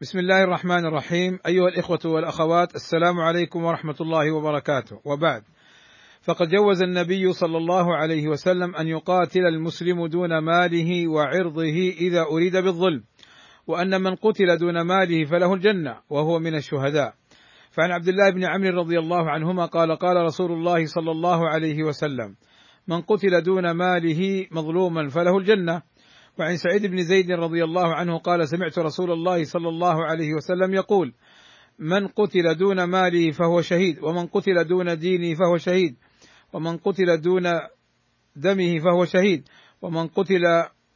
بسم الله الرحمن الرحيم. أيها الإخوة والأخوات السلام عليكم ورحمة الله وبركاته. وبعد فقد جوز النبي صلى الله عليه وسلم أن يقاتل المسلم دون ماله وعرضه إذا أريد بالظلم وأن من قتل دون ماله فله الجنة وهو من الشهداء. فعن عبد الله بن عمرو رضي الله عنهما قال قال رسول الله صلى الله عليه وسلم من قتل دون ماله مظلوما فله الجنة وعن سعيد بن زيد رضي الله عنه قال سمعت رسول الله صلى الله عليه وسلم يقول من قتل دون ماله فهو شهيد ومن قتل دون دينه فهو شهيد ومن قتل دون دمه فهو شهيد ومن قتل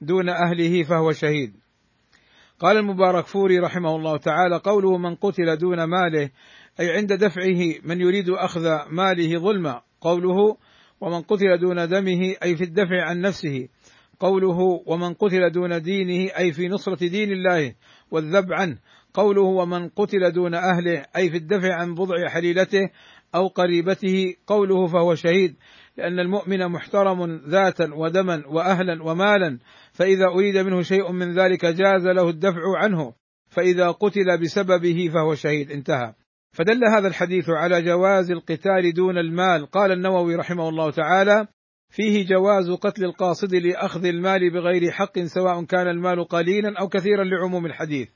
دون أهله فهو شهيد. قال المبارك فوري رحمه الله تعالى قوله من قتل دون ماله أي عند دفعه من يريد أخذ ماله ظلما قوله ومن قتل دون دمه أي في الدفع عن نفسه. قوله ومن قتل دون دينه أي في نصرة دين الله والذب عنه. قوله ومن قتل دون أهله أي في الدفع عن بضع حليلته أو قريبته. قوله فهو شهيد لأن المؤمن محترم ذاتا ودما وأهلا ومالا فإذا أريد منه شيء من ذلك جاز له الدفع عنه. فإذا قتل بسببه فهو شهيد. انتهى. فدل هذا الحديث على جواز القتال دون المال. قال النووي رحمه الله تعالى فيه جواز قتل القاصد لأخذ المال بغير حق سواء كان المال قليلا أو كثيرا لعموم الحديث.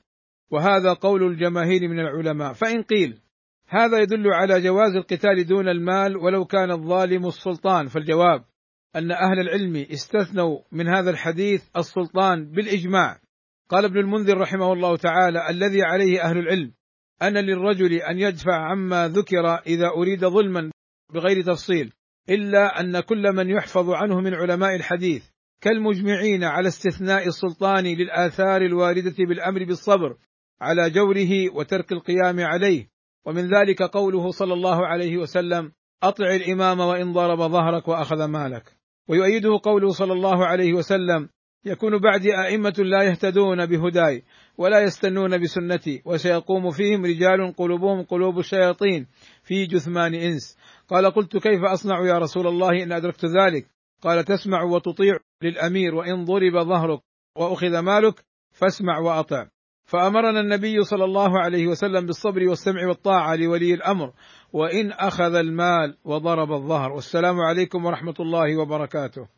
وهذا قول الجماهير من العلماء. فإن قيل هذا يدل على جواز القتال دون المال ولو كان الظالم السلطان. فالجواب أن أهل العلم استثنوا من هذا الحديث السلطان بالإجماع. قال ابن المنذر رحمه الله تعالى الذي عليه أهل العلم أن للرجل أن يدفع عما ذكر إذا أريد ظلما بغير تفصيل. إلا أن كل من يحفظ عنه من علماء الحديث كالمجمعين على استثناء السلطان للآثار الواردة بالأمر بالصبر على جوره وترك القيام عليه. ومن ذلك قوله صلى الله عليه وسلم أطع الإمام وإن ضرب ظهرك وأخذ مالك. ويؤيده قوله صلى الله عليه وسلم يكون بعدي أئمة لا يهتدون بهداي ولا يستنون بسنتي وسيقوم فيهم رجال قلوبهم قلوب الشياطين في جثمان إنس. قال قلت كيف أصنع يا رسول الله إن أدركت ذلك؟ قال تسمع وتطيع للأمير وإن ضرب ظهرك وأخذ مالك فاسمع وأطع. فأمرنا النبي صلى الله عليه وسلم بالصبر والسمع والطاعة لولي الأمر وإن أخذ المال وضرب الظهر. والسلام عليكم ورحمة الله وبركاته.